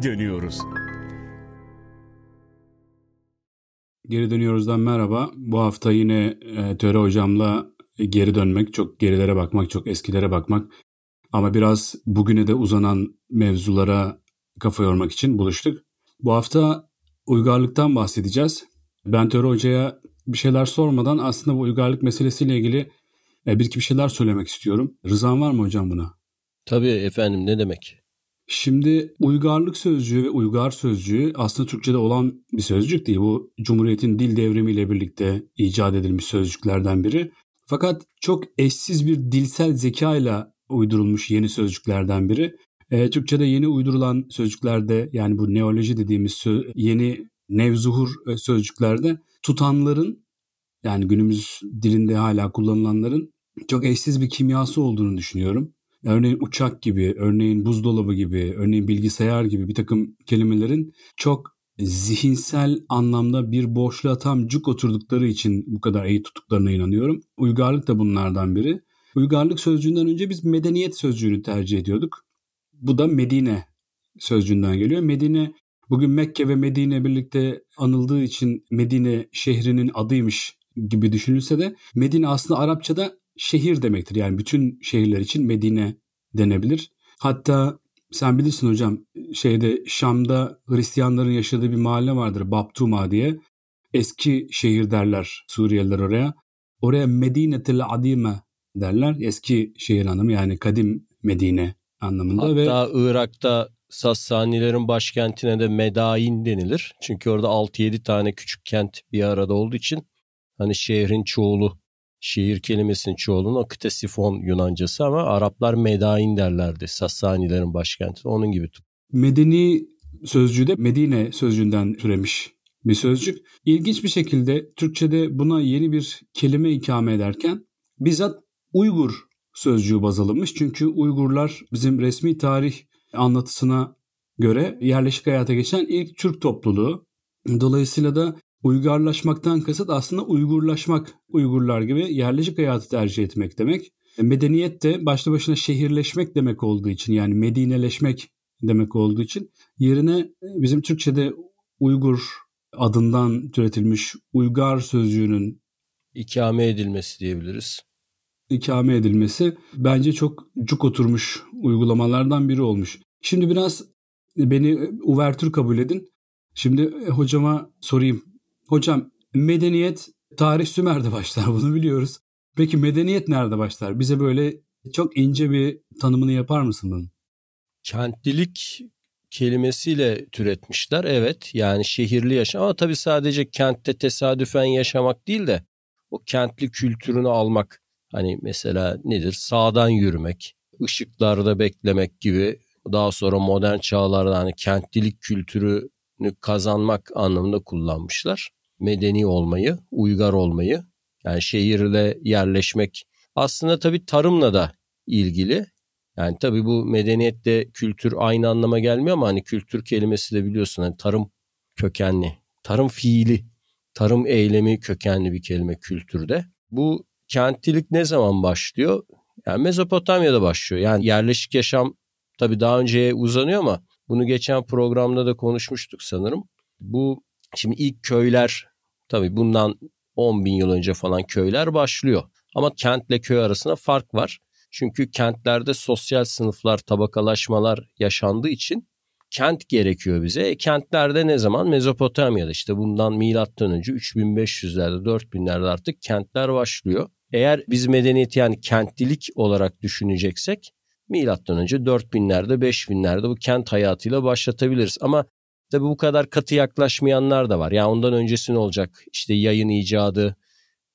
geri dönüyoruz. Geri dönüyoruzdan merhaba. Bu hafta yine e, Töre hocamla geri dönmek, çok gerilere bakmak, çok eskilere bakmak ama biraz bugüne de uzanan mevzulara kafa yormak için buluştuk. Bu hafta uygarlıktan bahsedeceğiz. Ben Töre Hoca'ya bir şeyler sormadan aslında bu uygarlık meselesiyle ilgili e, bir iki bir şeyler söylemek istiyorum. Rızan var mı hocam buna? Tabii efendim ne demek? Şimdi uygarlık sözcüğü ve uygar sözcüğü aslında Türkçe'de olan bir sözcük değil. Bu Cumhuriyet'in dil devrimiyle birlikte icat edilmiş sözcüklerden biri. Fakat çok eşsiz bir dilsel zekayla uydurulmuş yeni sözcüklerden biri. E, Türkçe'de yeni uydurulan sözcüklerde yani bu neoloji dediğimiz sö- yeni nevzuhur e, sözcüklerde tutanların yani günümüz dilinde hala kullanılanların çok eşsiz bir kimyası olduğunu düşünüyorum. Örneğin uçak gibi, örneğin buzdolabı gibi, örneğin bilgisayar gibi bir takım kelimelerin çok zihinsel anlamda bir boşluğa tam cuk oturdukları için bu kadar iyi tuttuklarına inanıyorum. Uygarlık da bunlardan biri. Uygarlık sözcüğünden önce biz medeniyet sözcüğünü tercih ediyorduk. Bu da Medine sözcüğünden geliyor. Medine bugün Mekke ve Medine birlikte anıldığı için Medine şehrinin adıymış gibi düşünülse de Medine aslında Arapçada şehir demektir. Yani bütün şehirler için Medine denebilir. Hatta sen bilirsin hocam şeyde Şam'da Hristiyanların yaşadığı bir mahalle vardır Baptuma diye. Eski şehir derler Suriyeliler oraya. Oraya Medinetel Adime derler. Eski şehir anlamı yani kadim Medine anlamında. Hatta ve... Irak'ta Sassanilerin başkentine de Medain denilir. Çünkü orada 6-7 tane küçük kent bir arada olduğu için hani şehrin çoğulu şehir kelimesinin çoğulunu ktesifon Yunancası ama Araplar Medain derlerdi. Sassanilerin başkenti. Onun gibi. Medeni sözcüğü de Medine sözcüğünden türemiş bir sözcük. İlginç bir şekilde Türkçe'de buna yeni bir kelime ikame ederken bizzat Uygur sözcüğü baz alınmış. Çünkü Uygurlar bizim resmi tarih anlatısına göre yerleşik hayata geçen ilk Türk topluluğu. Dolayısıyla da uygarlaşmaktan kasıt aslında Uygurlaşmak. Uygurlar gibi yerleşik hayatı tercih etmek demek. Medeniyet de başlı başına şehirleşmek demek olduğu için yani medineleşmek demek olduğu için yerine bizim Türkçe'de Uygur adından türetilmiş Uygar sözcüğünün ikame edilmesi diyebiliriz. İkame edilmesi bence çok cuk oturmuş uygulamalardan biri olmuş. Şimdi biraz beni uvertür kabul edin. Şimdi hocama sorayım. Hocam medeniyet tarih Sümer'de başlar bunu biliyoruz. Peki medeniyet nerede başlar? Bize böyle çok ince bir tanımını yapar mısın bunun? Kentlilik kelimesiyle türetmişler. Evet yani şehirli yaşam ama tabii sadece kentte tesadüfen yaşamak değil de o kentli kültürünü almak. Hani mesela nedir? Sağdan yürümek, ışıklarda beklemek gibi daha sonra modern çağlarda hani kentlilik kültürünü kazanmak anlamında kullanmışlar. Medeni olmayı, uygar olmayı yani şehirle yerleşmek aslında tabii tarımla da ilgili. Yani tabii bu medeniyette kültür aynı anlama gelmiyor ama hani kültür kelimesi de biliyorsun hani tarım kökenli, tarım fiili, tarım eylemi kökenli bir kelime kültürde. Bu kentlilik ne zaman başlıyor? Yani Mezopotamya'da başlıyor. Yani yerleşik yaşam tabii daha önceye uzanıyor ama bunu geçen programda da konuşmuştuk sanırım. Bu şimdi ilk köyler tabii bundan 10 bin yıl önce falan köyler başlıyor. Ama kentle köy arasında fark var. Çünkü kentlerde sosyal sınıflar, tabakalaşmalar yaşandığı için kent gerekiyor bize. E, kentlerde ne zaman? Mezopotamya'da işte bundan milattan önce 3500'lerde 4000'lerde artık kentler başlıyor. Eğer biz medeniyeti yani kentlilik olarak düşüneceksek milattan önce 4000'lerde 5000'lerde bu kent hayatıyla başlatabiliriz. Ama tabi bu kadar katı yaklaşmayanlar da var. Yani ondan öncesi ne olacak? İşte yayın icadı,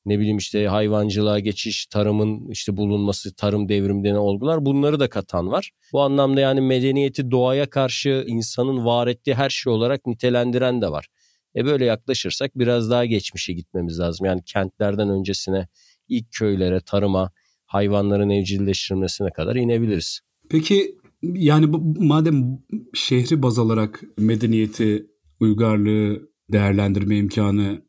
ne bileyim işte hayvancılığa geçiş, tarımın işte bulunması, tarım devrimlerine olgular bunları da katan var. Bu anlamda yani medeniyeti doğaya karşı insanın var ettiği her şey olarak nitelendiren de var. E böyle yaklaşırsak biraz daha geçmişe gitmemiz lazım. Yani kentlerden öncesine, ilk köylere, tarıma, hayvanların evcilleştirilmesine kadar inebiliriz. Peki yani bu, madem şehri baz alarak medeniyeti, uygarlığı değerlendirme imkanı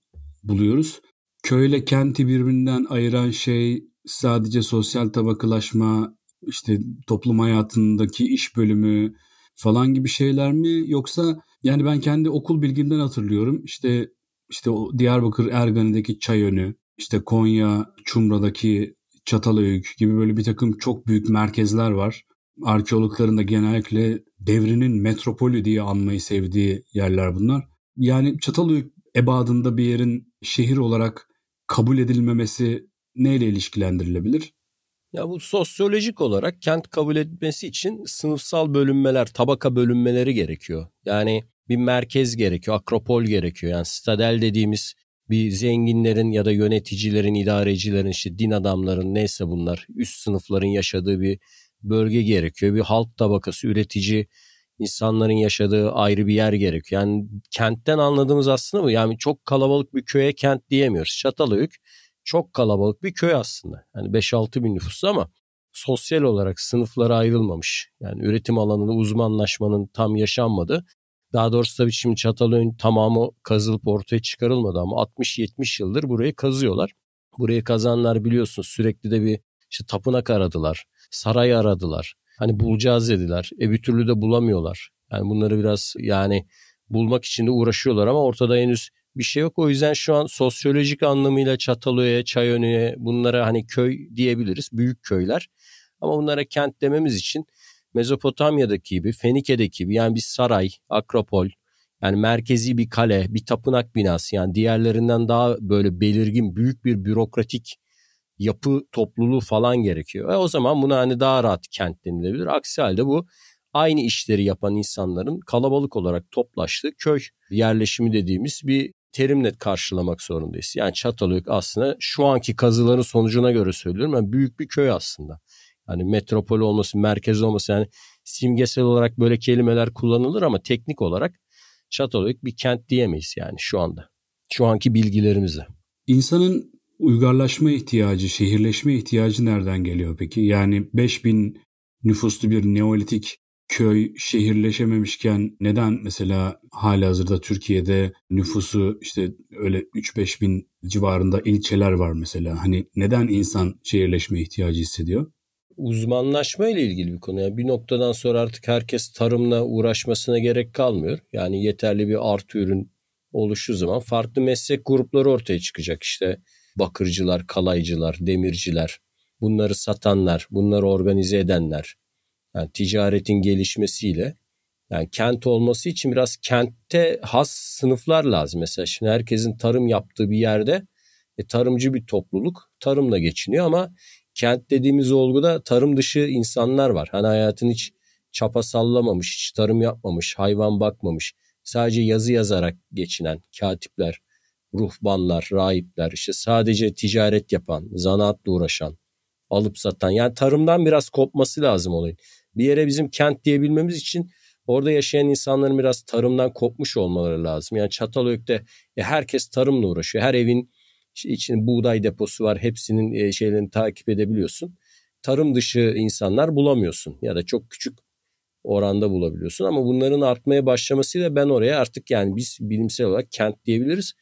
buluyoruz köyle kenti birbirinden ayıran şey sadece sosyal tabakalaşma, işte toplum hayatındaki iş bölümü, falan gibi şeyler mi yoksa yani ben kendi okul bilgimden hatırlıyorum işte işte o Diyarbakır Ergani'deki çay önü işte Konya Çumra'daki Çatalhöyük gibi böyle bir takım çok büyük merkezler var. Arkeologların da genellikle devrinin metropolü diye anmayı sevdiği yerler bunlar. Yani Çatalhöyük ebadında bir yerin şehir olarak kabul edilmemesi neyle ilişkilendirilebilir? Ya bu sosyolojik olarak kent kabul etmesi için sınıfsal bölünmeler, tabaka bölünmeleri gerekiyor. Yani bir merkez gerekiyor, akropol gerekiyor. Yani stadel dediğimiz bir zenginlerin ya da yöneticilerin, idarecilerin, işte din adamların neyse bunlar üst sınıfların yaşadığı bir bölge gerekiyor. Bir halk tabakası, üretici insanların yaşadığı ayrı bir yer gerekiyor. Yani kentten anladığımız aslında bu. Yani çok kalabalık bir köye kent diyemiyoruz. Çatalhöyük çok kalabalık bir köy aslında. Yani 5-6 bin nüfuslu ama sosyal olarak sınıflara ayrılmamış. Yani üretim alanında uzmanlaşmanın tam yaşanmadı. Daha doğrusu tabii şimdi Çatalhöyük'ün tamamı kazılıp ortaya çıkarılmadı ama 60-70 yıldır burayı kazıyorlar. Burayı kazanlar biliyorsunuz sürekli de bir işte tapınak aradılar, saray aradılar. Hani bulacağız dediler. E bir türlü de bulamıyorlar. Yani bunları biraz yani bulmak için de uğraşıyorlar ama ortada henüz bir şey yok. O yüzden şu an sosyolojik anlamıyla Çatalhöyük'e, Çayönü'ye bunlara hani köy diyebiliriz. Büyük köyler. Ama bunlara kent dememiz için Mezopotamya'daki gibi, Fenike'deki gibi yani bir saray, akropol, yani merkezi bir kale, bir tapınak binası yani diğerlerinden daha böyle belirgin büyük bir bürokratik yapı topluluğu falan gerekiyor. E o zaman buna hani daha rahat kent denilebilir. Aksi halde bu aynı işleri yapan insanların kalabalık olarak toplaştığı köy yerleşimi dediğimiz bir terimle karşılamak zorundayız. Yani Çatalhöyük aslında şu anki kazıların sonucuna göre söylüyorum. Yani büyük bir köy aslında. Yani metropol olması, merkez olması yani simgesel olarak böyle kelimeler kullanılır ama teknik olarak Çatalhöyük bir kent diyemeyiz yani şu anda. Şu anki bilgilerimizle. İnsanın uygarlaşma ihtiyacı, şehirleşme ihtiyacı nereden geliyor peki? Yani 5000 nüfuslu bir neolitik köy şehirleşememişken neden mesela hali hazırda Türkiye'de nüfusu işte öyle 3-5 bin civarında ilçeler var mesela. Hani neden insan şehirleşme ihtiyacı hissediyor? Uzmanlaşma ile ilgili bir konu. Yani bir noktadan sonra artık herkes tarımla uğraşmasına gerek kalmıyor. Yani yeterli bir artı ürün oluşu zaman farklı meslek grupları ortaya çıkacak. İşte bakırcılar, kalaycılar, demirciler, bunları satanlar, bunları organize edenler, yani ticaretin gelişmesiyle yani kent olması için biraz kentte has sınıflar lazım. Mesela şimdi herkesin tarım yaptığı bir yerde e, tarımcı bir topluluk tarımla geçiniyor ama kent dediğimiz olguda tarım dışı insanlar var. Hani hayatın hiç çapa sallamamış, hiç tarım yapmamış, hayvan bakmamış. Sadece yazı yazarak geçinen katipler, ruhbanlar, rahipler, işte sadece ticaret yapan, zanaatla uğraşan, alıp satan. Yani tarımdan biraz kopması lazım olayın bir yere bizim kent diyebilmemiz için orada yaşayan insanların biraz tarımdan kopmuş olmaları lazım. Yani Çatalhöyük'te e, herkes tarımla uğraşıyor. Her evin içinde buğday deposu var. Hepsinin e, şeylerini takip edebiliyorsun. Tarım dışı insanlar bulamıyorsun ya da çok küçük oranda bulabiliyorsun ama bunların artmaya başlamasıyla ben oraya artık yani biz bilimsel olarak kent diyebiliriz.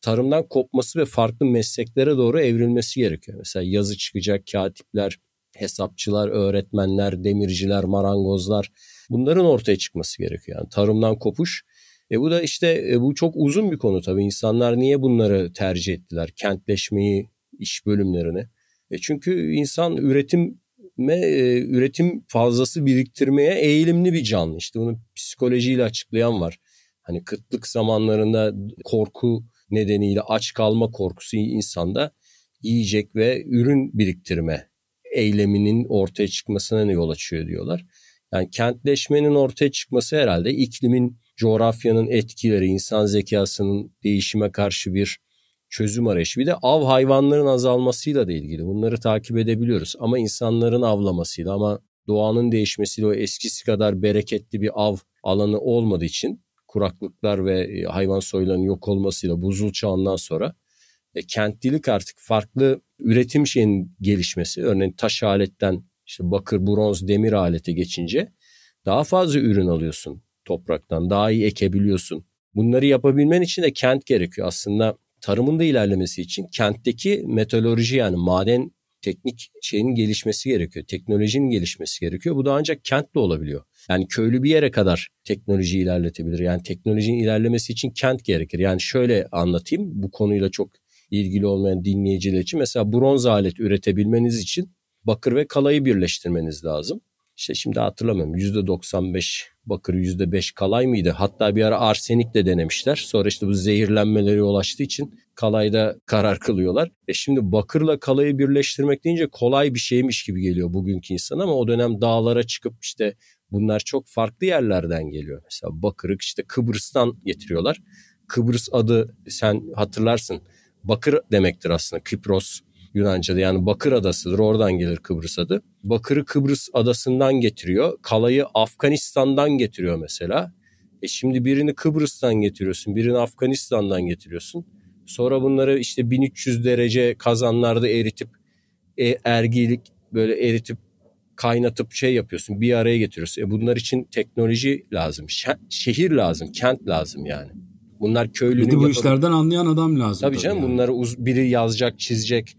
Tarımdan kopması ve farklı mesleklere doğru evrilmesi gerekiyor. Mesela yazı çıkacak katipler, hesapçılar, öğretmenler, demirciler, marangozlar bunların ortaya çıkması gerekiyor. Yani tarımdan kopuş. E bu da işte e, bu çok uzun bir konu tabii. İnsanlar niye bunları tercih ettiler? Kentleşmeyi, iş bölümlerini. E çünkü insan üretim e, üretim fazlası biriktirmeye eğilimli bir canlı. İşte bunu psikolojiyle açıklayan var. Hani kıtlık zamanlarında korku nedeniyle aç kalma korkusu insanda yiyecek ve ürün biriktirme eyleminin ortaya çıkmasına ne yol açıyor diyorlar. Yani kentleşmenin ortaya çıkması herhalde iklimin, coğrafyanın etkileri, insan zekasının değişime karşı bir çözüm arayışı. Bir de av hayvanların azalmasıyla da ilgili. Bunları takip edebiliyoruz. Ama insanların avlamasıyla ama doğanın değişmesiyle o eskisi kadar bereketli bir av alanı olmadığı için kuraklıklar ve e, hayvan soylarının yok olmasıyla buzul çağından sonra e, kentlilik artık farklı üretim şeyinin gelişmesi. Örneğin taş aletten işte bakır, bronz, demir alete geçince daha fazla ürün alıyorsun topraktan. Daha iyi ekebiliyorsun. Bunları yapabilmen için de kent gerekiyor. Aslında tarımın da ilerlemesi için kentteki metalurji yani maden teknik şeyin gelişmesi gerekiyor. Teknolojinin gelişmesi gerekiyor. Bu da ancak kentle olabiliyor. Yani köylü bir yere kadar teknoloji ilerletebilir. Yani teknolojinin ilerlemesi için kent gerekir. Yani şöyle anlatayım bu konuyla çok ilgili olmayan dinleyiciler için. Mesela bronz alet üretebilmeniz için bakır ve kalayı birleştirmeniz lazım. İşte şimdi hatırlamıyorum %95 bakır %5 kalay mıydı? Hatta bir ara arsenik de denemişler. Sonra işte bu zehirlenmeleri yol açtığı için kalayda karar kılıyorlar. E şimdi bakırla kalayı birleştirmek deyince kolay bir şeymiş gibi geliyor bugünkü insan ama o dönem dağlara çıkıp işte bunlar çok farklı yerlerden geliyor. Mesela bakırı işte Kıbrıs'tan getiriyorlar. Kıbrıs adı sen hatırlarsın bakır demektir aslında Kipros Yunanca'da yani Bakır Adası'dır oradan gelir Kıbrıs adı. Bakır'ı Kıbrıs adasından getiriyor. Kalayı Afganistan'dan getiriyor mesela. E şimdi birini Kıbrıs'tan getiriyorsun, birini Afganistan'dan getiriyorsun. Sonra bunları işte 1300 derece kazanlarda eritip e, ergilik böyle eritip kaynatıp şey yapıyorsun bir araya getiriyorsun. E bunlar için teknoloji lazım, şehir lazım, kent lazım yani. Bunlar köylünün... Bir de bu yapabil- işlerden anlayan adam lazım. Tabii, tabii canım yani. bunları uz- biri yazacak, çizecek.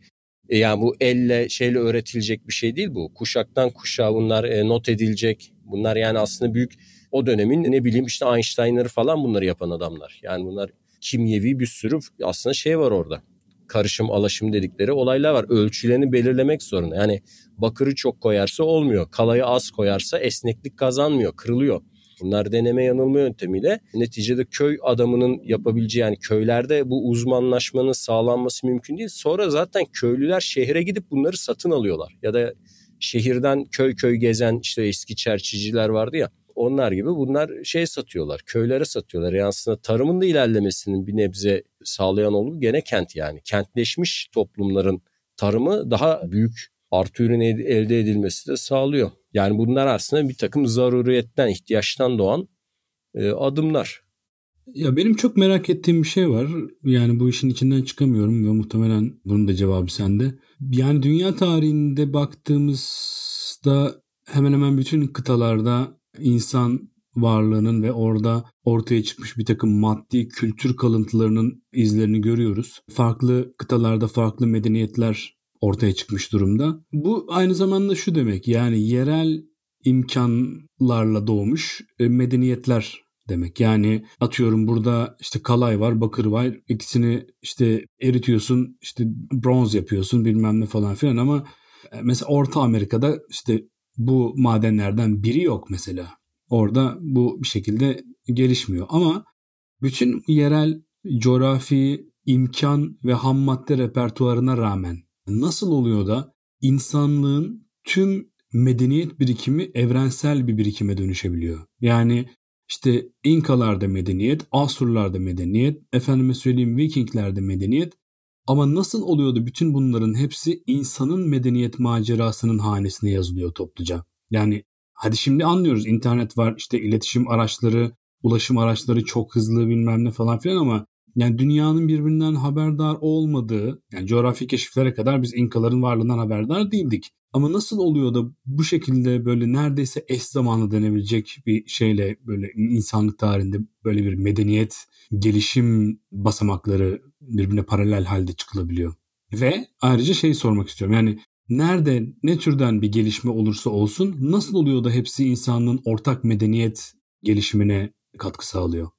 E yani bu elle şeyle öğretilecek bir şey değil bu. Kuşaktan kuşağa bunlar e, not edilecek. Bunlar yani aslında büyük o dönemin ne bileyim işte Einstein'ları falan bunları yapan adamlar. Yani bunlar kimyevi bir sürü aslında şey var orada. Karışım, alaşım dedikleri olaylar var. Ölçülerini belirlemek zorunda. Yani bakırı çok koyarsa olmuyor. Kalayı az koyarsa esneklik kazanmıyor, kırılıyor. Bunlar deneme yanılma yöntemiyle neticede köy adamının yapabileceği yani köylerde bu uzmanlaşmanın sağlanması mümkün değil. Sonra zaten köylüler şehre gidip bunları satın alıyorlar. Ya da şehirden köy köy gezen işte eski çerçiciler vardı ya onlar gibi bunlar şey satıyorlar, köylere satıyorlar. Yani aslında tarımın da ilerlemesinin bir nebze sağlayan olgu gene kent yani. Kentleşmiş toplumların tarımı daha büyük artı ürün elde edilmesi de sağlıyor. Yani bunlar aslında bir takım zaruriyetten, ihtiyaçtan doğan e, adımlar. Ya benim çok merak ettiğim bir şey var. Yani bu işin içinden çıkamıyorum ve muhtemelen bunun da cevabı sende. Yani dünya tarihinde baktığımızda hemen hemen bütün kıtalarda insan varlığının ve orada ortaya çıkmış bir takım maddi kültür kalıntılarının izlerini görüyoruz. Farklı kıtalarda farklı medeniyetler ortaya çıkmış durumda. Bu aynı zamanda şu demek yani yerel imkanlarla doğmuş e, medeniyetler demek. Yani atıyorum burada işte kalay var, bakır var. İkisini işte eritiyorsun, işte bronz yapıyorsun bilmem ne falan filan ama mesela Orta Amerika'da işte bu madenlerden biri yok mesela. Orada bu bir şekilde gelişmiyor. Ama bütün yerel coğrafi imkan ve ham madde repertuarına rağmen nasıl oluyor da insanlığın tüm medeniyet birikimi evrensel bir birikime dönüşebiliyor? Yani işte İnkalarda medeniyet, Asurlarda medeniyet, efendime söyleyeyim Vikinglerde medeniyet ama nasıl oluyordu bütün bunların hepsi insanın medeniyet macerasının hanesine yazılıyor topluca. Yani hadi şimdi anlıyoruz internet var işte iletişim araçları, ulaşım araçları çok hızlı bilmem ne falan filan ama yani dünyanın birbirinden haberdar olmadığı, yani coğrafi keşiflere kadar biz İnkaların varlığından haberdar değildik. Ama nasıl oluyor da bu şekilde böyle neredeyse eş zamanlı denebilecek bir şeyle böyle insanlık tarihinde böyle bir medeniyet gelişim basamakları birbirine paralel halde çıkılabiliyor. Ve ayrıca şey sormak istiyorum. Yani nerede ne türden bir gelişme olursa olsun nasıl oluyor da hepsi insanlığın ortak medeniyet gelişimine katkı sağlıyor?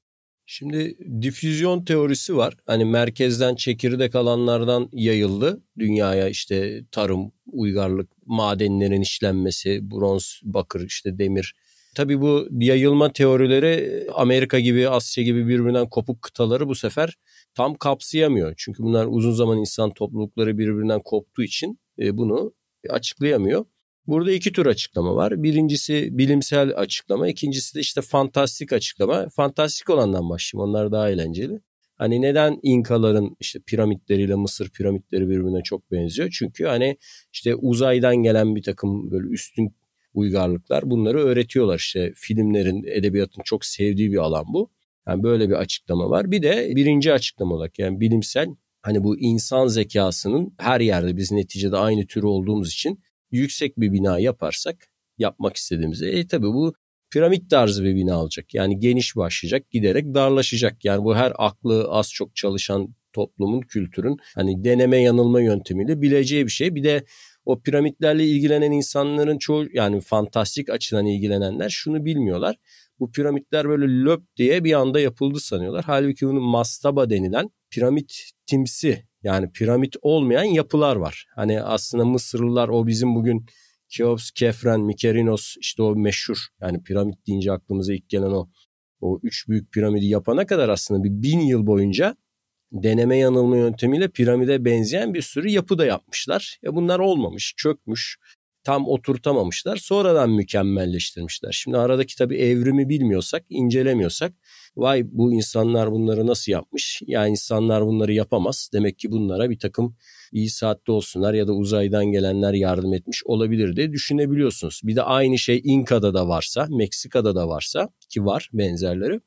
Şimdi difüzyon teorisi var. Hani merkezden çekirdek alanlardan yayıldı. Dünyaya işte tarım, uygarlık, madenlerin işlenmesi, bronz, bakır, işte demir. Tabii bu yayılma teorileri Amerika gibi, Asya gibi birbirinden kopuk kıtaları bu sefer tam kapsayamıyor. Çünkü bunlar uzun zaman insan toplulukları birbirinden koptuğu için e, bunu açıklayamıyor. Burada iki tür açıklama var. Birincisi bilimsel açıklama, ikincisi de işte fantastik açıklama. Fantastik olandan başlayayım. Onlar daha eğlenceli. Hani neden İnkaların işte piramitleriyle Mısır piramitleri birbirine çok benziyor? Çünkü hani işte uzaydan gelen bir takım böyle üstün uygarlıklar bunları öğretiyorlar. İşte filmlerin, edebiyatın çok sevdiği bir alan bu. Yani böyle bir açıklama var. Bir de birinci açıklama olarak yani bilimsel hani bu insan zekasının her yerde biz neticede aynı tür olduğumuz için yüksek bir bina yaparsak yapmak istediğimizde e tabi bu piramit tarzı bir bina olacak. Yani geniş başlayacak giderek darlaşacak. Yani bu her aklı az çok çalışan toplumun, kültürün hani deneme yanılma yöntemiyle bileceği bir şey. Bir de o piramitlerle ilgilenen insanların çoğu yani fantastik açıdan ilgilenenler şunu bilmiyorlar. Bu piramitler böyle löp diye bir anda yapıldı sanıyorlar. Halbuki bunun mastaba denilen piramit timsi yani piramit olmayan yapılar var. Hani aslında Mısırlılar o bizim bugün Keops, Kefren, Mikerinos işte o meşhur yani piramit deyince aklımıza ilk gelen o o üç büyük piramidi yapana kadar aslında bir bin yıl boyunca deneme yanılma yöntemiyle piramide benzeyen bir sürü yapı da yapmışlar. Ya bunlar olmamış, çökmüş, tam oturtamamışlar. Sonradan mükemmelleştirmişler. Şimdi aradaki tabii evrimi bilmiyorsak, incelemiyorsak vay bu insanlar bunları nasıl yapmış? Ya insanlar bunları yapamaz. Demek ki bunlara bir takım iyi saatte olsunlar ya da uzaydan gelenler yardım etmiş olabilir diye düşünebiliyorsunuz. Bir de aynı şey İnka'da da varsa, Meksika'da da varsa ki var benzerleri.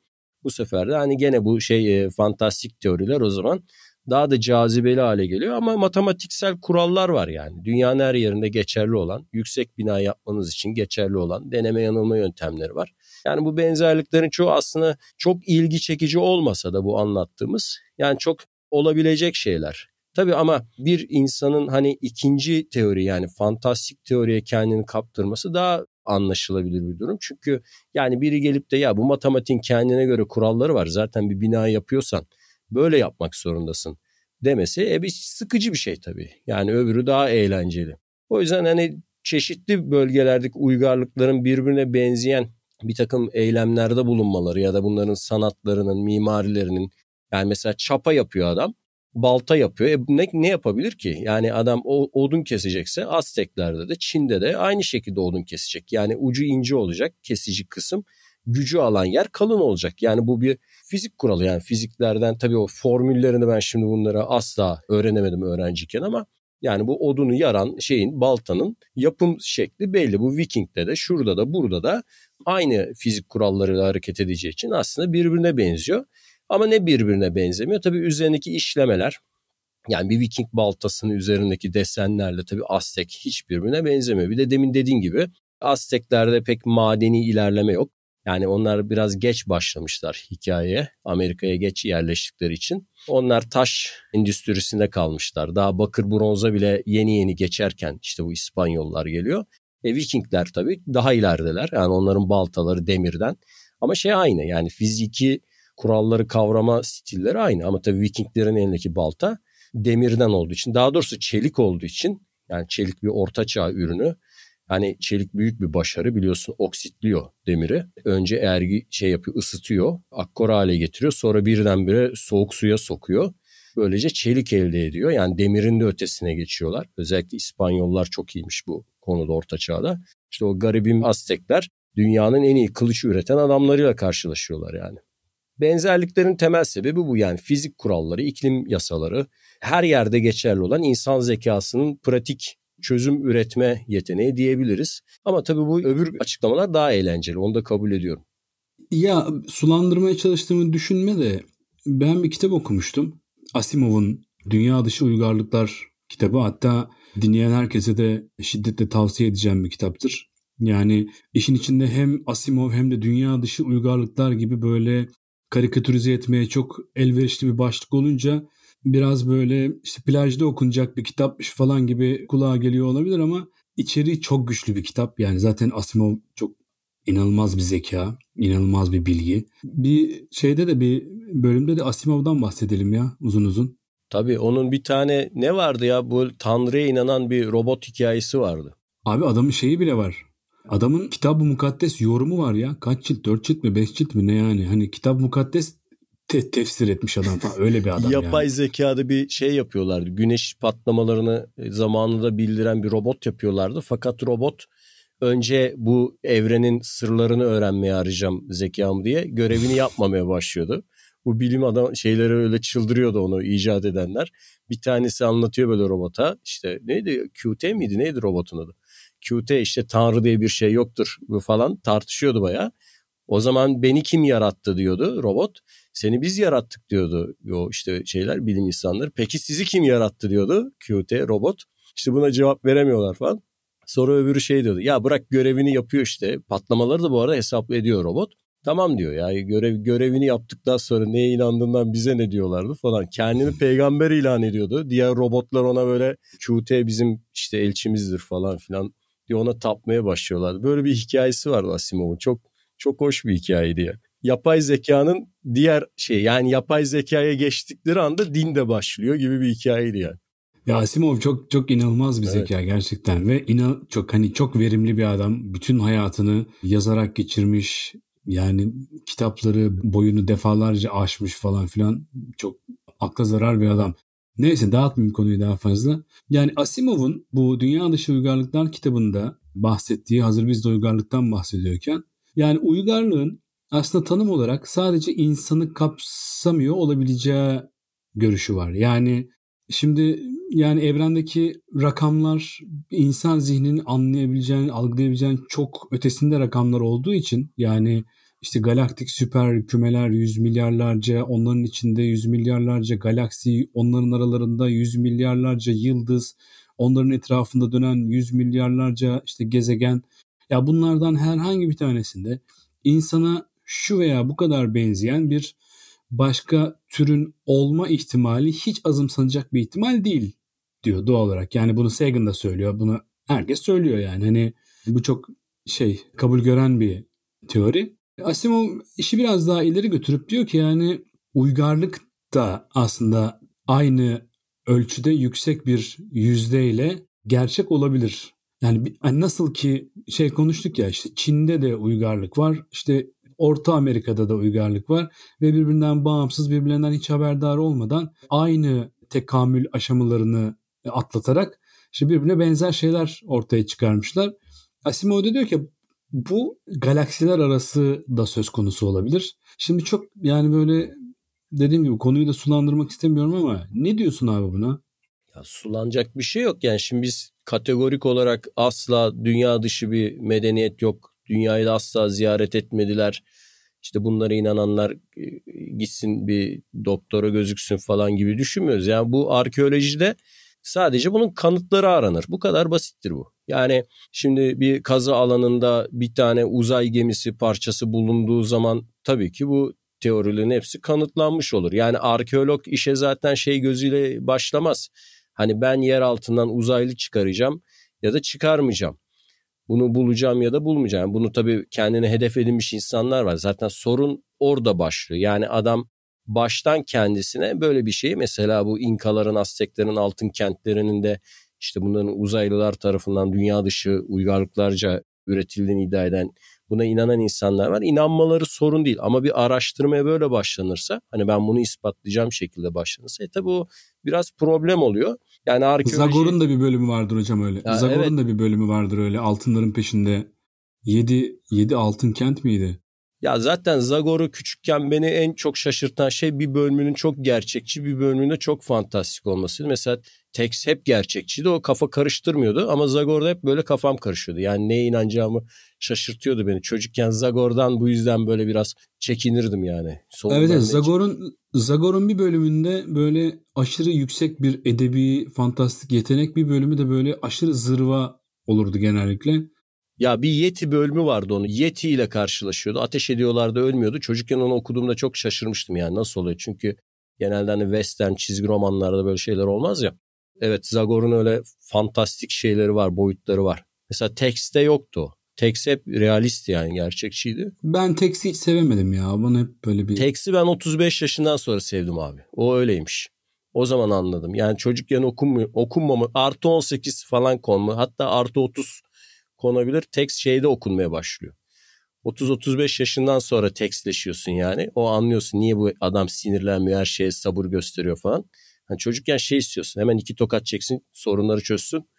Bu sefer de hani gene bu şey e, fantastik teoriler o zaman daha da cazibeli hale geliyor ama matematiksel kurallar var yani. Dünyanın her yerinde geçerli olan, yüksek bina yapmanız için geçerli olan deneme yanılma yöntemleri var. Yani bu benzerliklerin çoğu aslında çok ilgi çekici olmasa da bu anlattığımız yani çok olabilecek şeyler. Tabii ama bir insanın hani ikinci teori yani fantastik teoriye kendini kaptırması daha anlaşılabilir bir durum. Çünkü yani biri gelip de ya bu matematiğin kendine göre kuralları var. Zaten bir bina yapıyorsan böyle yapmak zorundasın demesi e bir sıkıcı bir şey tabii. Yani öbürü daha eğlenceli. O yüzden hani çeşitli bölgelerdeki uygarlıkların birbirine benzeyen bir takım eylemlerde bulunmaları ya da bunların sanatlarının, mimarilerinin yani mesela çapa yapıyor adam balta yapıyor. E ne, ne yapabilir ki? Yani adam o, odun kesecekse Azteklerde de Çin'de de aynı şekilde odun kesecek. Yani ucu ince olacak kesici kısım. Gücü alan yer kalın olacak. Yani bu bir fizik kuralı yani fiziklerden tabii o formüllerini ben şimdi bunlara asla öğrenemedim öğrenciyken ama yani bu odunu yaran şeyin baltanın yapım şekli belli. Bu Viking'de de şurada da burada da aynı fizik kurallarıyla hareket edeceği için aslında birbirine benziyor. Ama ne birbirine benzemiyor? Tabii üzerindeki işlemeler yani bir Viking baltasının üzerindeki desenlerle tabii Aztek hiç birbirine benzemiyor. Bir de demin dediğin gibi Azteklerde pek madeni ilerleme yok. Yani onlar biraz geç başlamışlar hikayeye. Amerika'ya geç yerleştikleri için. Onlar taş endüstrisinde kalmışlar. Daha bakır bronza bile yeni yeni geçerken işte bu İspanyollar geliyor. E Vikingler tabii daha ilerideler. Yani onların baltaları demirden. Ama şey aynı yani fiziki kuralları kavrama stilleri aynı. Ama tabii Vikinglerin elindeki balta demirden olduğu için daha doğrusu çelik olduğu için yani çelik bir orta çağ ürünü. Hani çelik büyük bir başarı biliyorsun oksitliyor demiri. Önce ergi şey yapıyor ısıtıyor akkor hale getiriyor sonra birdenbire soğuk suya sokuyor. Böylece çelik elde ediyor yani demirin de ötesine geçiyorlar. Özellikle İspanyollar çok iyiymiş bu konuda orta çağda. İşte o garibim Aztekler dünyanın en iyi kılıç üreten adamlarıyla karşılaşıyorlar yani. Benzerliklerin temel sebebi bu yani fizik kuralları, iklim yasaları, her yerde geçerli olan insan zekasının pratik çözüm üretme yeteneği diyebiliriz. Ama tabii bu öbür açıklamalar daha eğlenceli. Onu da kabul ediyorum. Ya sulandırmaya çalıştığımı düşünme de ben bir kitap okumuştum. Asimov'un Dünya Dışı Uygarlıklar kitabı. Hatta dinleyen herkese de şiddetle tavsiye edeceğim bir kitaptır. Yani işin içinde hem Asimov hem de dünya dışı uygarlıklar gibi böyle karikatürize etmeye çok elverişli bir başlık olunca biraz böyle işte plajda okunacak bir kitapmış falan gibi kulağa geliyor olabilir ama içeriği çok güçlü bir kitap. Yani zaten Asimov çok inanılmaz bir zeka, inanılmaz bir bilgi. Bir şeyde de bir bölümde de Asimov'dan bahsedelim ya uzun uzun. Tabii onun bir tane ne vardı ya bu Tanrı'ya inanan bir robot hikayesi vardı. Abi adamın şeyi bile var. Adamın kitab-ı mukaddes yorumu var ya. Kaç cilt? Dört cilt mi? Beş cilt mi? Ne yani? Hani kitab mukaddes te- tefsir etmiş adam falan. Öyle bir adam Yapay yani. zekada bir şey yapıyorlardı. Güneş patlamalarını e, zamanında bildiren bir robot yapıyorlardı. Fakat robot önce bu evrenin sırlarını öğrenmeye arayacağım zekamı diye görevini yapmamaya başlıyordu. Bu bilim adam şeyleri öyle çıldırıyordu onu icat edenler. Bir tanesi anlatıyor böyle robota. İşte neydi? QT miydi? Neydi robotun adı? QT işte Tanrı diye bir şey yoktur falan tartışıyordu baya. O zaman beni kim yarattı diyordu robot. Seni biz yarattık diyordu o işte şeyler bilim insanları. Peki sizi kim yarattı diyordu QT robot. İşte buna cevap veremiyorlar falan. Sonra öbürü şey diyordu. Ya bırak görevini yapıyor işte. Patlamaları da bu arada hesaplı ediyor robot. Tamam diyor ya görev görevini yaptıktan sonra neye inandığından bize ne diyorlardı falan. Kendini peygamber ilan ediyordu. Diğer robotlar ona böyle QT bizim işte elçimizdir falan filan diye ona tapmaya başlıyorlardı. Böyle bir hikayesi vardı Asimov'un. Çok çok hoş bir hikayeydi ya. Yapay zekanın diğer şey yani yapay zekaya geçtikleri anda din de başlıyor gibi bir hikayeydi yani. Ya Asimov çok çok inanılmaz bir evet. zeka gerçekten ve inan çok hani çok verimli bir adam. Bütün hayatını yazarak geçirmiş. Yani kitapları boyunu defalarca aşmış falan filan. Çok akla zarar bir adam. Neyse dağıtmayayım konuyu daha fazla. Yani Asimov'un bu Dünya Dışı Uygarlıklar kitabında bahsettiği hazır biz de uygarlıktan bahsediyorken yani uygarlığın aslında tanım olarak sadece insanı kapsamıyor olabileceği görüşü var. Yani şimdi yani evrendeki rakamlar insan zihninin anlayabileceğini, algılayabileceğini çok ötesinde rakamlar olduğu için yani işte galaktik süper kümeler yüz milyarlarca, onların içinde yüz milyarlarca galaksi, onların aralarında yüz milyarlarca yıldız, onların etrafında dönen yüz milyarlarca işte gezegen. Ya bunlardan herhangi bir tanesinde insana şu veya bu kadar benzeyen bir başka türün olma ihtimali hiç azımsanacak bir ihtimal değil diyor doğal olarak. Yani bunu Sagan da söylüyor. Bunu herkes söylüyor yani. Hani bu çok şey kabul gören bir teori. Asimov işi biraz daha ileri götürüp diyor ki yani uygarlık da aslında aynı ölçüde yüksek bir yüzdeyle gerçek olabilir. Yani hani nasıl ki şey konuştuk ya işte Çin'de de uygarlık var. İşte Orta Amerika'da da uygarlık var ve birbirinden bağımsız, birbirlerinden hiç haberdar olmadan aynı tekamül aşamalarını atlatarak işte birbirine benzer şeyler ortaya çıkarmışlar. Asimov da diyor ki bu galaksiler arası da söz konusu olabilir. Şimdi çok yani böyle dediğim gibi konuyu da sulandırmak istemiyorum ama ne diyorsun abi buna? Ya sulanacak bir şey yok yani şimdi biz kategorik olarak asla dünya dışı bir medeniyet yok. Dünyayı da asla ziyaret etmediler. İşte bunlara inananlar e, gitsin bir doktora gözüksün falan gibi düşünmüyoruz. Yani bu arkeolojide sadece bunun kanıtları aranır. Bu kadar basittir bu. Yani şimdi bir kazı alanında bir tane uzay gemisi parçası bulunduğu zaman tabii ki bu teorilerin hepsi kanıtlanmış olur. Yani arkeolog işe zaten şey gözüyle başlamaz. Hani ben yer altından uzaylı çıkaracağım ya da çıkarmayacağım. Bunu bulacağım ya da bulmayacağım. Bunu tabii kendine hedef edinmiş insanlar var. Zaten sorun orada başlıyor. Yani adam baştan kendisine böyle bir şeyi mesela bu İnkaların, Azteklerin altın kentlerinin de işte bunların uzaylılar tarafından dünya dışı uygarlıklarca üretildiğini iddia eden buna inanan insanlar var. İnanmaları sorun değil ama bir araştırmaya böyle başlanırsa hani ben bunu ispatlayacağım şekilde başlanırsa e tabi o biraz problem oluyor. Yani arkeoloji... Zagor'un da bir bölümü vardır hocam öyle. Ya Zagor'un evet. da bir bölümü vardır öyle altınların peşinde. 7 7 altın kent miydi? Ya zaten Zagor'u küçükken beni en çok şaşırtan şey bir bölümünün çok gerçekçi bir bölümünde çok fantastik olması. Mesela Tex hep gerçekçiydi o kafa karıştırmıyordu ama Zagor'da hep böyle kafam karışıyordu. Yani neye inanacağımı şaşırtıyordu beni. Çocukken Zagor'dan bu yüzden böyle biraz çekinirdim yani. Solundan evet, evet Zagor'un Zagor'un bir bölümünde böyle aşırı yüksek bir edebi fantastik yetenek bir bölümü de böyle aşırı zırva olurdu genellikle. Ya bir Yeti bölümü vardı onu. Yeti ile karşılaşıyordu. Ateş ediyorlardı ölmüyordu. Çocukken onu okuduğumda çok şaşırmıştım yani nasıl oluyor? Çünkü genelde hani western çizgi romanlarda böyle şeyler olmaz ya. Evet Zagor'un öyle fantastik şeyleri var, boyutları var. Mesela Tex'te yoktu. Tex hep realist yani gerçekçiydi. Ben Tex'i hiç sevemedim ya. Bana hep böyle bir... Tex'i ben 35 yaşından sonra sevdim abi. O öyleymiş. O zaman anladım. Yani çocukken okunmuyor, okunmama artı 18 falan konma hatta artı 30 konabilir. Text şeyde okunmaya başlıyor. 30-35 yaşından sonra tekstleşiyorsun yani. O anlıyorsun niye bu adam sinirlenmiyor, her şeye sabır gösteriyor falan. Hani çocukken şey istiyorsun. Hemen iki tokat çeksin, sorunları çözsün.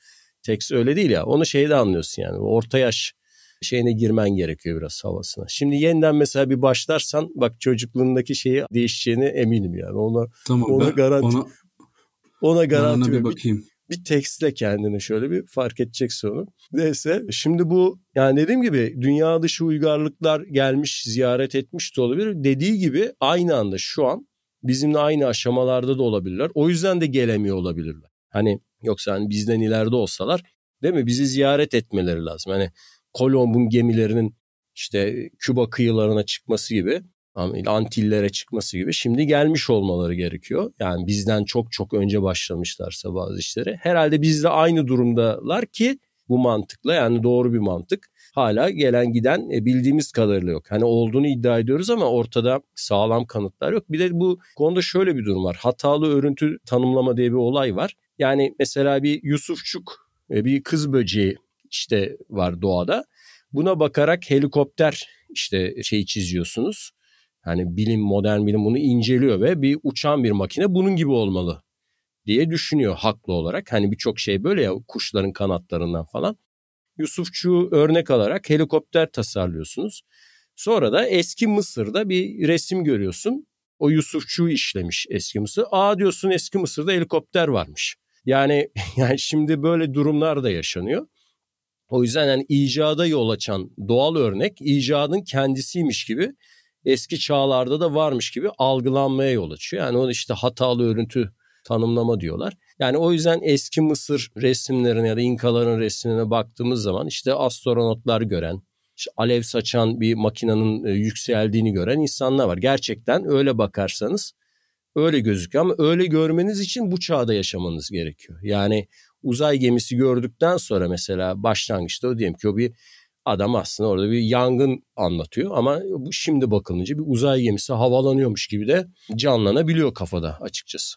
Text öyle değil ya. Onu şeyde anlıyorsun yani. Orta yaş şeyine girmen gerekiyor biraz havasına. Şimdi yeniden mesela bir başlarsan bak çocukluğundaki şeyi değişeceğine eminim yani. Ona tamam, ona garanti ona, ona garanti ona bir bakayım bir tekstle kendini şöyle bir fark edeceksin onu. Neyse şimdi bu yani dediğim gibi dünya dışı uygarlıklar gelmiş ziyaret etmiş de olabilir. Dediği gibi aynı anda şu an bizimle aynı aşamalarda da olabilirler. O yüzden de gelemiyor olabilirler. Hani yoksa hani bizden ileride olsalar değil mi bizi ziyaret etmeleri lazım. Hani Kolomb'un gemilerinin işte Küba kıyılarına çıkması gibi Antillere çıkması gibi şimdi gelmiş olmaları gerekiyor. Yani bizden çok çok önce başlamışlarsa bazı işleri. Herhalde biz de aynı durumdalar ki bu mantıkla yani doğru bir mantık. Hala gelen giden e, bildiğimiz kadarıyla yok. Hani olduğunu iddia ediyoruz ama ortada sağlam kanıtlar yok. Bir de bu konuda şöyle bir durum var. Hatalı örüntü tanımlama diye bir olay var. Yani mesela bir Yusufçuk e, bir kız böceği işte var doğada. Buna bakarak helikopter işte şeyi çiziyorsunuz. Hani bilim, modern bilim bunu inceliyor ve bir uçan bir makine bunun gibi olmalı diye düşünüyor haklı olarak. Hani birçok şey böyle ya kuşların kanatlarından falan. Yusufçuğu örnek alarak helikopter tasarlıyorsunuz. Sonra da eski Mısır'da bir resim görüyorsun. O Yusufçuğu işlemiş eski Mısır. Aa diyorsun eski Mısır'da helikopter varmış. Yani yani şimdi böyle durumlar da yaşanıyor. O yüzden yani icada yol açan doğal örnek icadın kendisiymiş gibi eski çağlarda da varmış gibi algılanmaya yol açıyor. Yani onu işte hatalı örüntü tanımlama diyorlar. Yani o yüzden eski Mısır resimlerine ya da İnkaların resimlerine baktığımız zaman işte astronotlar gören, işte alev saçan bir makinenin e, yükseldiğini gören insanlar var. Gerçekten öyle bakarsanız öyle gözüküyor ama öyle görmeniz için bu çağda yaşamanız gerekiyor. Yani uzay gemisi gördükten sonra mesela başlangıçta o diyelim ki o bir adam aslında orada bir yangın anlatıyor ama bu şimdi bakılınca bir uzay gemisi havalanıyormuş gibi de canlanabiliyor kafada açıkçası.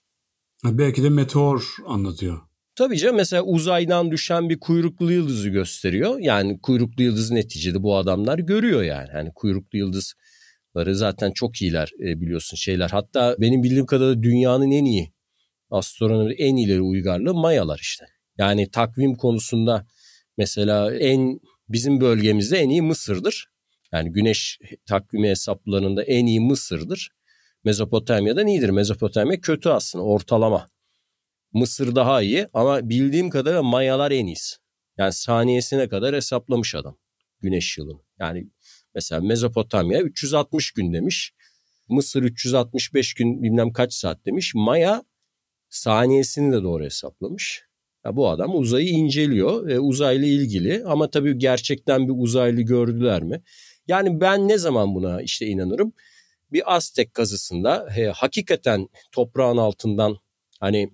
Belki de meteor anlatıyor. Tabii canım mesela uzaydan düşen bir kuyruklu yıldızı gösteriyor. Yani kuyruklu yıldız neticede bu adamlar görüyor yani. Hani kuyruklu yıldızları zaten çok iyiler e, biliyorsun şeyler. Hatta benim bildiğim kadarıyla dünyanın en iyi astronomi en ileri uygarlığı Mayalar işte. Yani takvim konusunda mesela en bizim bölgemizde en iyi Mısır'dır. Yani güneş takvimi hesaplarında en iyi Mısır'dır. Mezopotamya'dan iyidir. Mezopotamya kötü aslında ortalama. Mısır daha iyi ama bildiğim kadarıyla Mayalar en iyisi. Yani saniyesine kadar hesaplamış adam güneş yılını. Yani mesela Mezopotamya 360 gün demiş. Mısır 365 gün bilmem kaç saat demiş. Maya saniyesini de doğru hesaplamış. Bu adam uzayı inceliyor. E, uzayla ilgili ama tabii gerçekten bir uzaylı gördüler mi? Yani ben ne zaman buna işte inanırım? Bir Aztek kazısında e, hakikaten toprağın altından hani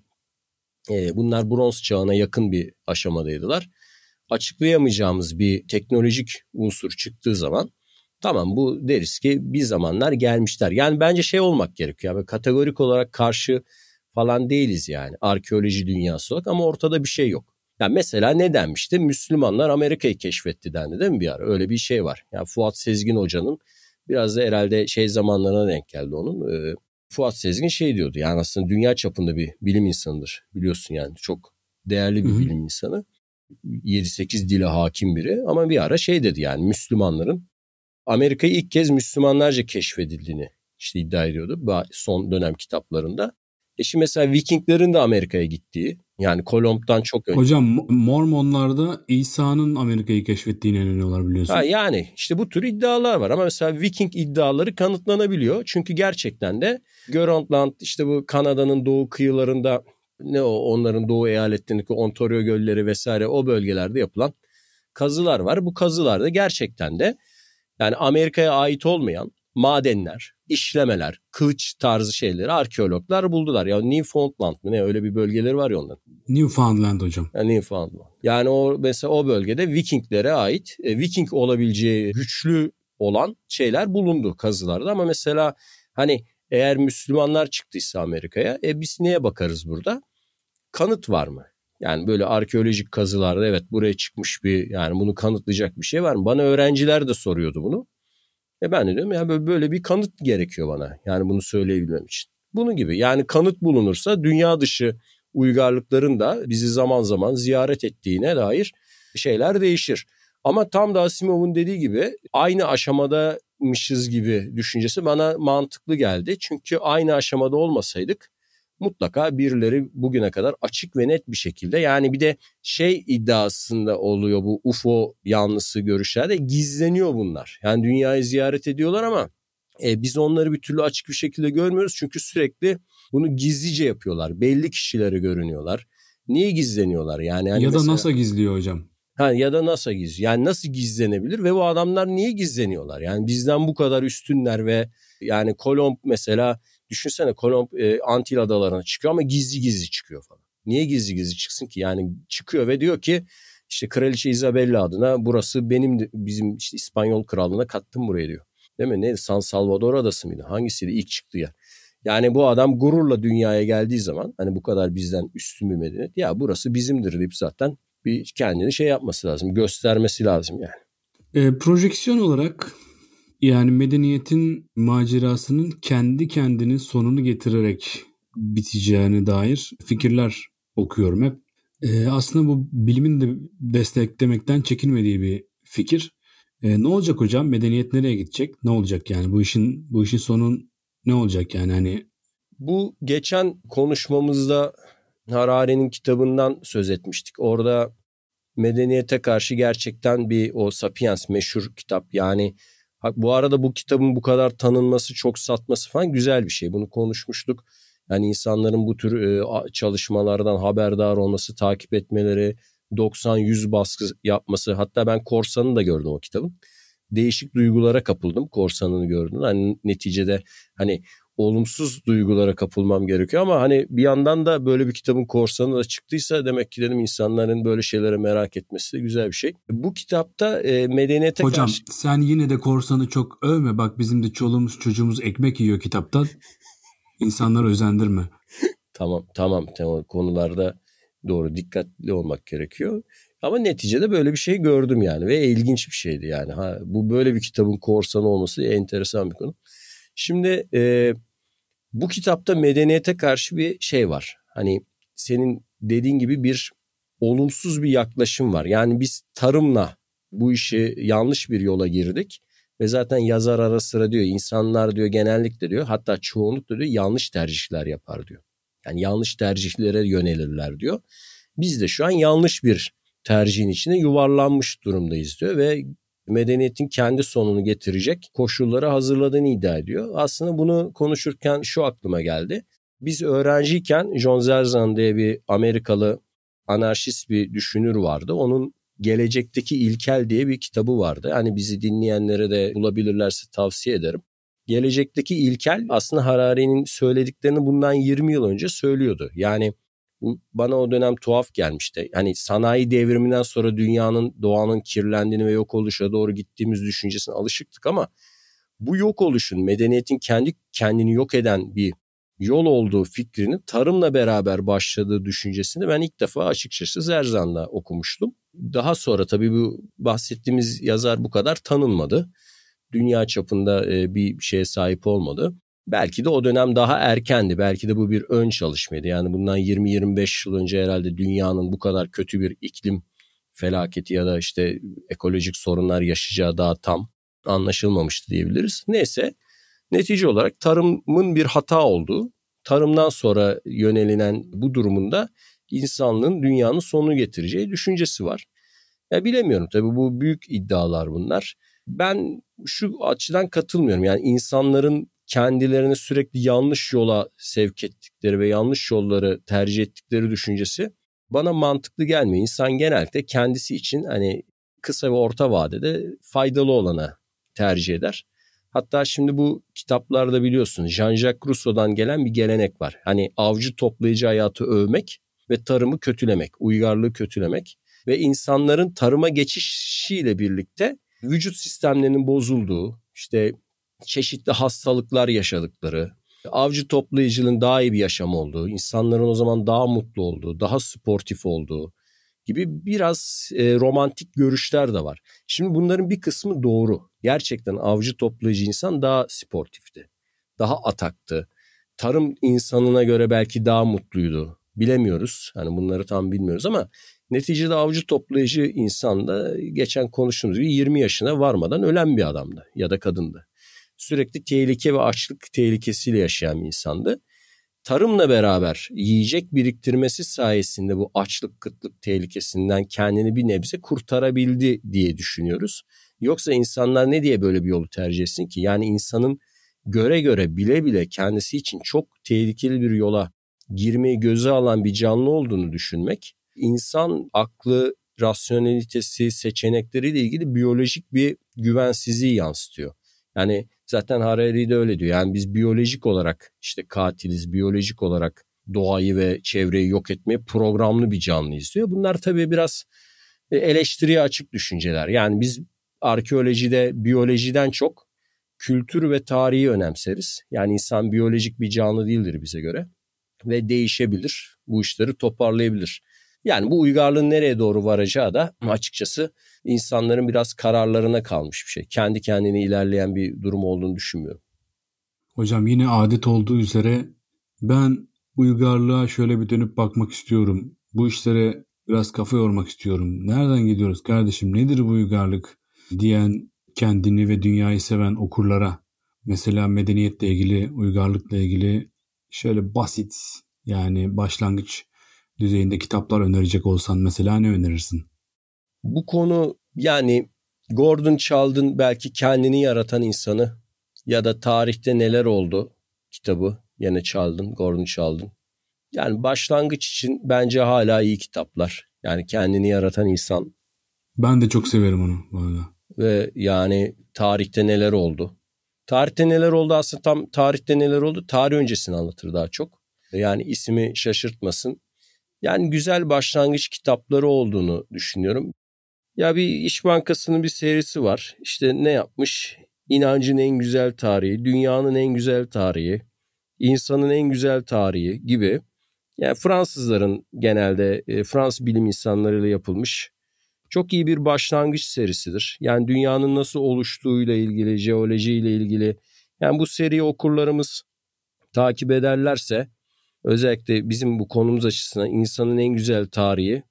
e, bunlar bronz çağına yakın bir aşamadaydılar. Açıklayamayacağımız bir teknolojik unsur çıktığı zaman tamam bu deriz ki bir zamanlar gelmişler. Yani bence şey olmak gerekiyor. Yani kategorik olarak karşı falan değiliz yani arkeoloji dünyası olarak ama ortada bir şey yok. Yani mesela ne denmişti? Müslümanlar Amerika'yı keşfetti dendi değil mi bir ara? Öyle bir şey var. Yani Fuat Sezgin Hoca'nın biraz da herhalde şey zamanlarına denk geldi onun. Ee, Fuat Sezgin şey diyordu yani aslında dünya çapında bir bilim insanıdır biliyorsun yani çok değerli bir Hı-hı. bilim insanı. 7-8 dile hakim biri ama bir ara şey dedi yani Müslümanların Amerika'yı ilk kez Müslümanlarca keşfedildiğini işte iddia ediyordu son dönem kitaplarında. E şimdi mesela Vikinglerin de Amerika'ya gittiği yani Kolomb'dan çok önce. Hocam Mormonlarda İsa'nın Amerika'yı keşfettiğine inanıyorlar biliyorsun. Ha, yani işte bu tür iddialar var ama mesela Viking iddiaları kanıtlanabiliyor. Çünkü gerçekten de Grönland işte bu Kanada'nın doğu kıyılarında ne o onların doğu eyaletlerindeki Ontario gölleri vesaire o bölgelerde yapılan kazılar var. Bu kazılarda gerçekten de yani Amerika'ya ait olmayan madenler, işlemeler, kılıç tarzı şeyleri arkeologlar buldular. Ya Newfoundland mı ne öyle bir bölgeleri var ya onların. Newfoundland hocam. Yani Newfoundland. Yani o mesela o bölgede Vikinglere ait e, Viking olabileceği güçlü olan şeyler bulundu kazılarda ama mesela hani eğer Müslümanlar çıktıysa Amerika'ya e biz neye bakarız burada? Kanıt var mı? Yani böyle arkeolojik kazılarda evet buraya çıkmış bir yani bunu kanıtlayacak bir şey var mı? Bana öğrenciler de soruyordu bunu. E ben de diyorum ya böyle, bir kanıt gerekiyor bana. Yani bunu söyleyebilmem için. Bunun gibi yani kanıt bulunursa dünya dışı uygarlıkların da bizi zaman zaman ziyaret ettiğine dair şeyler değişir. Ama tam da Asimov'un dediği gibi aynı aşamadaymışız gibi düşüncesi bana mantıklı geldi. Çünkü aynı aşamada olmasaydık mutlaka birileri bugüne kadar açık ve net bir şekilde yani bir de şey iddiasında oluyor bu UFO yanlısı görüşlerde gizleniyor bunlar. Yani dünyayı ziyaret ediyorlar ama e, biz onları bir türlü açık bir şekilde görmüyoruz çünkü sürekli bunu gizlice yapıyorlar. Belli kişilere görünüyorlar. Niye gizleniyorlar yani? yani ya da mesela, NASA gizliyor hocam. Ha, ya da nasıl giz? Yani nasıl gizlenebilir ve bu adamlar niye gizleniyorlar? Yani bizden bu kadar üstünler ve yani Kolomb mesela düşünsene Kolomb e, Antil adalarına çıkıyor ama gizli gizli çıkıyor falan. Niye gizli gizli çıksın ki? Yani çıkıyor ve diyor ki işte Kraliçe Isabella adına burası benim bizim işte İspanyol krallığına kattım buraya diyor. Değil mi? Ne San Salvador adası mıydı? Hangisiydi ilk çıktığı yer? Yani bu adam gururla dünyaya geldiği zaman hani bu kadar bizden üstün bir medeniyet ya burası bizimdir deyip zaten bir kendini şey yapması lazım. Göstermesi lazım yani. E, projeksiyon olarak yani medeniyetin macerasının kendi kendinin sonunu getirerek biteceğine dair fikirler okuyorum hep. E, aslında bu bilimin de desteklemekten çekinmediği bir fikir. E, ne olacak hocam? Medeniyet nereye gidecek? Ne olacak yani? Bu işin bu işin sonu ne olacak yani hani? Bu geçen konuşmamızda Harari'nin kitabından söz etmiştik. Orada medeniyete karşı gerçekten bir o Sapiens meşhur kitap yani bu arada bu kitabın bu kadar tanınması, çok satması falan güzel bir şey. Bunu konuşmuştuk. Yani insanların bu tür e, çalışmalardan haberdar olması, takip etmeleri, 90-100 baskı yapması. Hatta ben Korsan'ı da gördüm o kitabın. Değişik duygulara kapıldım Korsan'ını gördüm. Hani neticede hani olumsuz duygulara kapılmam gerekiyor ama hani bir yandan da böyle bir kitabın korsanı da çıktıysa demek ki dedim insanların böyle şeylere merak etmesi de güzel bir şey. Bu kitapta e, medeniyete Hocam karşı... sen yine de korsanı çok övme bak bizim de çoluğumuz çocuğumuz ekmek yiyor kitaptan. İnsanları özendirme. tamam tamam tamam konularda doğru dikkatli olmak gerekiyor. Ama neticede böyle bir şey gördüm yani ve ilginç bir şeydi yani. Ha, bu böyle bir kitabın korsanı olması enteresan bir konu. Şimdi e, bu kitapta medeniyete karşı bir şey var. Hani senin dediğin gibi bir olumsuz bir yaklaşım var. Yani biz tarımla bu işi yanlış bir yola girdik. Ve zaten yazar ara sıra diyor insanlar diyor genellikle diyor hatta çoğunlukla diyor yanlış tercihler yapar diyor. Yani yanlış tercihlere yönelirler diyor. Biz de şu an yanlış bir tercihin içine yuvarlanmış durumdayız diyor ve medeniyetin kendi sonunu getirecek koşulları hazırladığını iddia ediyor. Aslında bunu konuşurken şu aklıma geldi. Biz öğrenciyken John Zerzan diye bir Amerikalı anarşist bir düşünür vardı. Onun Gelecekteki İlkel diye bir kitabı vardı. Hani bizi dinleyenlere de bulabilirlerse tavsiye ederim. Gelecekteki İlkel aslında Harari'nin söylediklerini bundan 20 yıl önce söylüyordu. Yani bana o dönem tuhaf gelmişti. Hani sanayi devriminden sonra dünyanın doğanın kirlendiğini ve yok oluşa doğru gittiğimiz düşüncesine alışıktık ama bu yok oluşun medeniyetin kendi kendini yok eden bir yol olduğu fikrini tarımla beraber başladığı düşüncesini ben ilk defa açıkçası Zerzan'da okumuştum. Daha sonra tabii bu bahsettiğimiz yazar bu kadar tanınmadı. Dünya çapında bir şeye sahip olmadı. Belki de o dönem daha erkendi. Belki de bu bir ön çalışmaydı. Yani bundan 20-25 yıl önce herhalde dünyanın bu kadar kötü bir iklim felaketi ya da işte ekolojik sorunlar yaşayacağı daha tam anlaşılmamıştı diyebiliriz. Neyse netice olarak tarımın bir hata olduğu, tarımdan sonra yönelilen bu durumunda insanlığın dünyanın sonunu getireceği düşüncesi var. Ya bilemiyorum tabii bu büyük iddialar bunlar. Ben şu açıdan katılmıyorum. Yani insanların kendilerini sürekli yanlış yola sevk ettikleri ve yanlış yolları tercih ettikleri düşüncesi bana mantıklı gelmiyor. İnsan genellikle kendisi için hani kısa ve orta vadede faydalı olana tercih eder. Hatta şimdi bu kitaplarda biliyorsun Jean-Jacques Rousseau'dan gelen bir gelenek var. Hani avcı toplayıcı hayatı övmek ve tarımı kötülemek, uygarlığı kötülemek ve insanların tarıma geçişiyle birlikte vücut sistemlerinin bozulduğu, işte çeşitli hastalıklar yaşadıkları, avcı toplayıcılığın daha iyi bir yaşam olduğu, insanların o zaman daha mutlu olduğu, daha sportif olduğu gibi biraz e, romantik görüşler de var. Şimdi bunların bir kısmı doğru. Gerçekten avcı toplayıcı insan daha sportifti. Daha ataktı. Tarım insanına göre belki daha mutluydu. Bilemiyoruz. Hani bunları tam bilmiyoruz ama neticede avcı toplayıcı insan da geçen konuştuğumuz gibi 20 yaşına varmadan ölen bir adamdı ya da kadındı sürekli tehlike ve açlık tehlikesiyle yaşayan bir insandı. Tarımla beraber yiyecek biriktirmesi sayesinde bu açlık kıtlık tehlikesinden kendini bir nebze kurtarabildi diye düşünüyoruz. Yoksa insanlar ne diye böyle bir yolu tercih etsin ki? Yani insanın göre göre bile bile kendisi için çok tehlikeli bir yola girmeyi göze alan bir canlı olduğunu düşünmek insan aklı rasyonelitesi, seçenekleriyle ilgili biyolojik bir güvensizliği yansıtıyor. Yani zaten Harari de öyle diyor. Yani biz biyolojik olarak işte katiliz, biyolojik olarak doğayı ve çevreyi yok etmeye programlı bir canlıyız diyor. Bunlar tabii biraz e, eleştiriye açık düşünceler. Yani biz arkeolojide biyolojiden çok kültür ve tarihi önemseriz. Yani insan biyolojik bir canlı değildir bize göre ve değişebilir. Bu işleri toparlayabilir. Yani bu uygarlığın nereye doğru varacağı da açıkçası insanların biraz kararlarına kalmış bir şey. Kendi kendine ilerleyen bir durum olduğunu düşünmüyorum. Hocam yine adet olduğu üzere ben uygarlığa şöyle bir dönüp bakmak istiyorum. Bu işlere biraz kafa yormak istiyorum. Nereden gidiyoruz kardeşim? Nedir bu uygarlık? diyen kendini ve dünyayı seven okurlara mesela medeniyetle ilgili, uygarlıkla ilgili şöyle basit yani başlangıç düzeyinde kitaplar önerecek olsan mesela ne önerirsin? Bu konu yani Gordon Chald'ın belki kendini yaratan insanı ya da tarihte neler oldu kitabı yine Chald'ın, Gordon Chald'ın. Yani başlangıç için bence hala iyi kitaplar. Yani kendini yaratan insan. Ben de çok severim onu bu arada. Ve yani tarihte neler oldu. Tarihte neler oldu aslında tam tarihte neler oldu tarih öncesini anlatır daha çok. Yani ismi şaşırtmasın. Yani güzel başlangıç kitapları olduğunu düşünüyorum. Ya bir İş Bankası'nın bir serisi var. İşte ne yapmış? İnancın en güzel tarihi, dünyanın en güzel tarihi, insanın en güzel tarihi gibi. Yani Fransızların genelde e, Fransız bilim insanlarıyla yapılmış çok iyi bir başlangıç serisidir. Yani dünyanın nasıl oluştuğuyla ilgili, jeolojiyle ilgili. Yani bu seriyi okurlarımız takip ederlerse özellikle bizim bu konumuz açısından insanın en güzel tarihi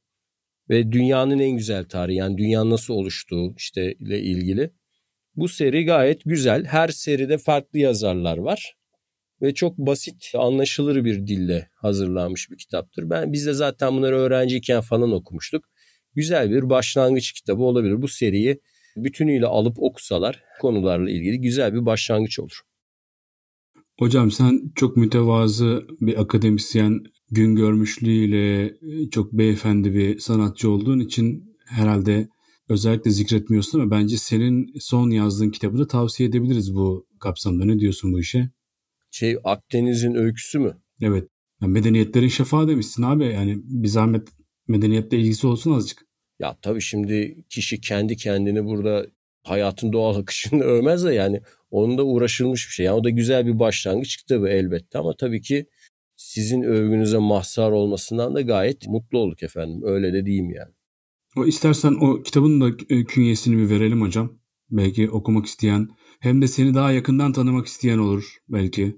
ve dünyanın en güzel tarihi yani dünya nasıl oluştuğu işte ile ilgili. Bu seri gayet güzel. Her seride farklı yazarlar var ve çok basit, anlaşılır bir dille hazırlanmış bir kitaptır. Ben biz de zaten bunları öğrenciyken falan okumuştuk. Güzel bir başlangıç kitabı olabilir. Bu seriyi bütünüyle alıp okusalar konularla ilgili güzel bir başlangıç olur. Hocam sen çok mütevazı bir akademisyen, gün görmüşlüğüyle çok beyefendi bir sanatçı olduğun için herhalde özellikle zikretmiyorsun ama bence senin son yazdığın kitabı da tavsiye edebiliriz bu kapsamda. Ne diyorsun bu işe? Şey Akdeniz'in öyküsü mü? Evet. Ya medeniyetlerin şefağı demişsin abi. Yani bir zahmet medeniyetle ilgisi olsun azıcık. Ya tabii şimdi kişi kendi kendini burada hayatın doğal akışını övmez de yani onun da uğraşılmış bir şey. Yani o da güzel bir başlangıç kitabı elbette ama tabii ki sizin övgünüze mahzar olmasından da gayet mutlu olduk efendim. Öyle de diyeyim yani. O istersen o kitabın da e, künyesini bir verelim hocam. Belki okumak isteyen hem de seni daha yakından tanımak isteyen olur belki.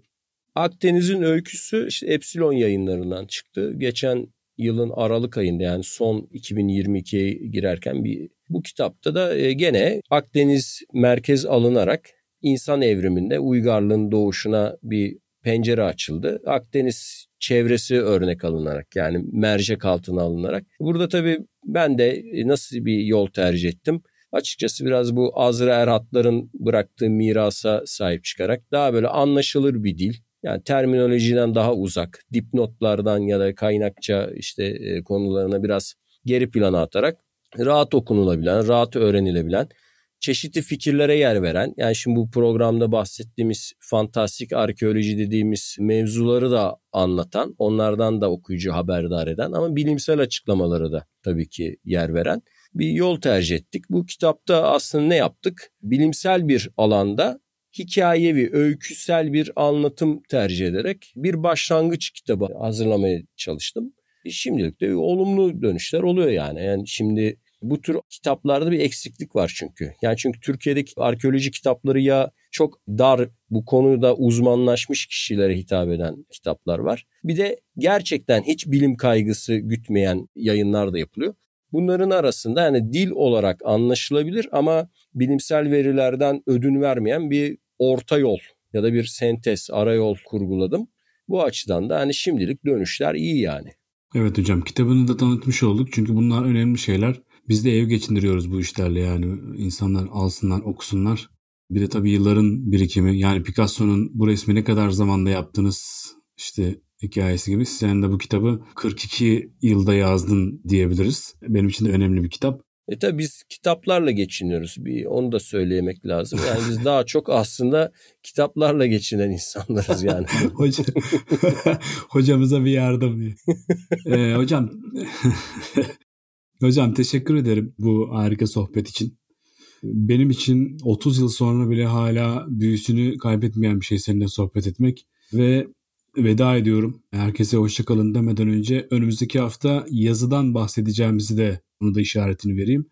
Akdeniz'in öyküsü işte Epsilon yayınlarından çıktı. Geçen yılın Aralık ayında yani son 2022'ye girerken bir bu kitapta da e, gene Akdeniz merkez alınarak insan evriminde uygarlığın doğuşuna bir pencere açıldı. Akdeniz çevresi örnek alınarak yani mercek altına alınarak. Burada tabii ben de nasıl bir yol tercih ettim? Açıkçası biraz bu Azra Erhatların bıraktığı mirasa sahip çıkarak daha böyle anlaşılır bir dil, yani terminolojiden daha uzak, dipnotlardan ya da kaynakça işte e, konularına biraz geri plana atarak rahat okunulabilen, rahat öğrenilebilen, çeşitli fikirlere yer veren, yani şimdi bu programda bahsettiğimiz fantastik arkeoloji dediğimiz mevzuları da anlatan, onlardan da okuyucu haberdar eden ama bilimsel açıklamaları da tabii ki yer veren bir yol tercih ettik. Bu kitapta aslında ne yaptık? Bilimsel bir alanda hikayevi, öyküsel bir anlatım tercih ederek bir başlangıç kitabı hazırlamaya çalıştım. Şimdilik de olumlu dönüşler oluyor yani. Yani şimdi bu tür kitaplarda bir eksiklik var çünkü. Yani çünkü Türkiye'deki arkeoloji kitapları ya çok dar bu konuda uzmanlaşmış kişilere hitap eden kitaplar var. Bir de gerçekten hiç bilim kaygısı gütmeyen yayınlar da yapılıyor. Bunların arasında yani dil olarak anlaşılabilir ama bilimsel verilerden ödün vermeyen bir orta yol ya da bir sentez, arayol kurguladım. Bu açıdan da hani şimdilik dönüşler iyi yani. Evet hocam kitabını da tanıtmış olduk çünkü bunlar önemli şeyler. Biz de ev geçindiriyoruz bu işlerle yani insanlar alsınlar okusunlar. Bir de tabii yılların birikimi yani Picasso'nun bu resmi ne kadar zamanda yaptınız işte hikayesi gibi. Sen de bu kitabı 42 yılda yazdın diyebiliriz. Benim için de önemli bir kitap. E tabi biz kitaplarla geçiniyoruz. Bir onu da söylemek lazım. Yani biz daha çok aslında kitaplarla geçinen insanlarız yani. Hocam, hocamıza bir yardım ee, hocam hocam teşekkür ederim bu harika sohbet için. Benim için 30 yıl sonra bile hala büyüsünü kaybetmeyen bir şey seninle sohbet etmek ve veda ediyorum. Herkese hoşçakalın demeden önce önümüzdeki hafta yazıdan bahsedeceğimizi de bunu da işaretini vereyim.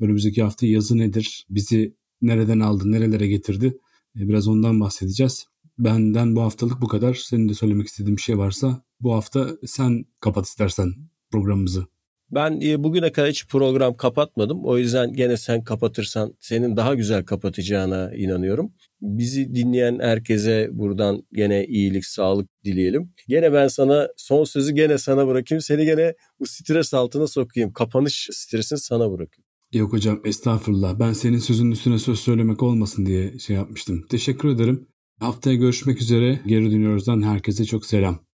Önümüzdeki hafta yazı nedir? Bizi nereden aldı, nerelere getirdi? E, biraz ondan bahsedeceğiz. Benden bu haftalık bu kadar. Senin de söylemek istediğin bir şey varsa bu hafta sen kapat istersen programımızı. Ben e, bugüne kadar hiç program kapatmadım. O yüzden gene sen kapatırsan senin daha güzel kapatacağına inanıyorum. Bizi dinleyen herkese buradan gene iyilik, sağlık dileyelim. Gene ben sana son sözü gene sana bırakayım. Seni gene bu stres altına sokayım. Kapanış stresini sana bırakayım. Yok hocam estağfurullah. Ben senin sözünün üstüne söz söylemek olmasın diye şey yapmıştım. Teşekkür ederim. Haftaya görüşmek üzere. Geri dönüyoruzdan herkese çok selam.